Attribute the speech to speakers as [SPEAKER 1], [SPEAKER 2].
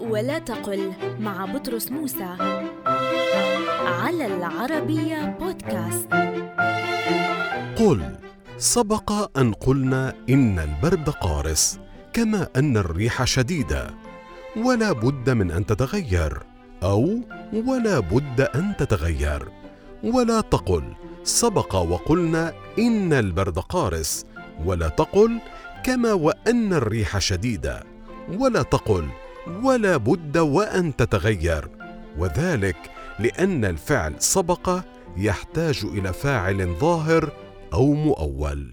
[SPEAKER 1] ولا تقل مع بطرس موسى على العربية بودكاست.
[SPEAKER 2] قل سبق أن قلنا إن البرد قارس كما أن الريح شديدة. ولا بد من أن تتغير أو ولا بد أن تتغير. ولا تقل سبق وقلنا إن البرد قارس. ولا تقل كما وأن الريح شديدة. ولا تقل ولا بد وأن تتغير وذلك لأن الفعل سبق يحتاج إلى فاعل ظاهر أو مؤول.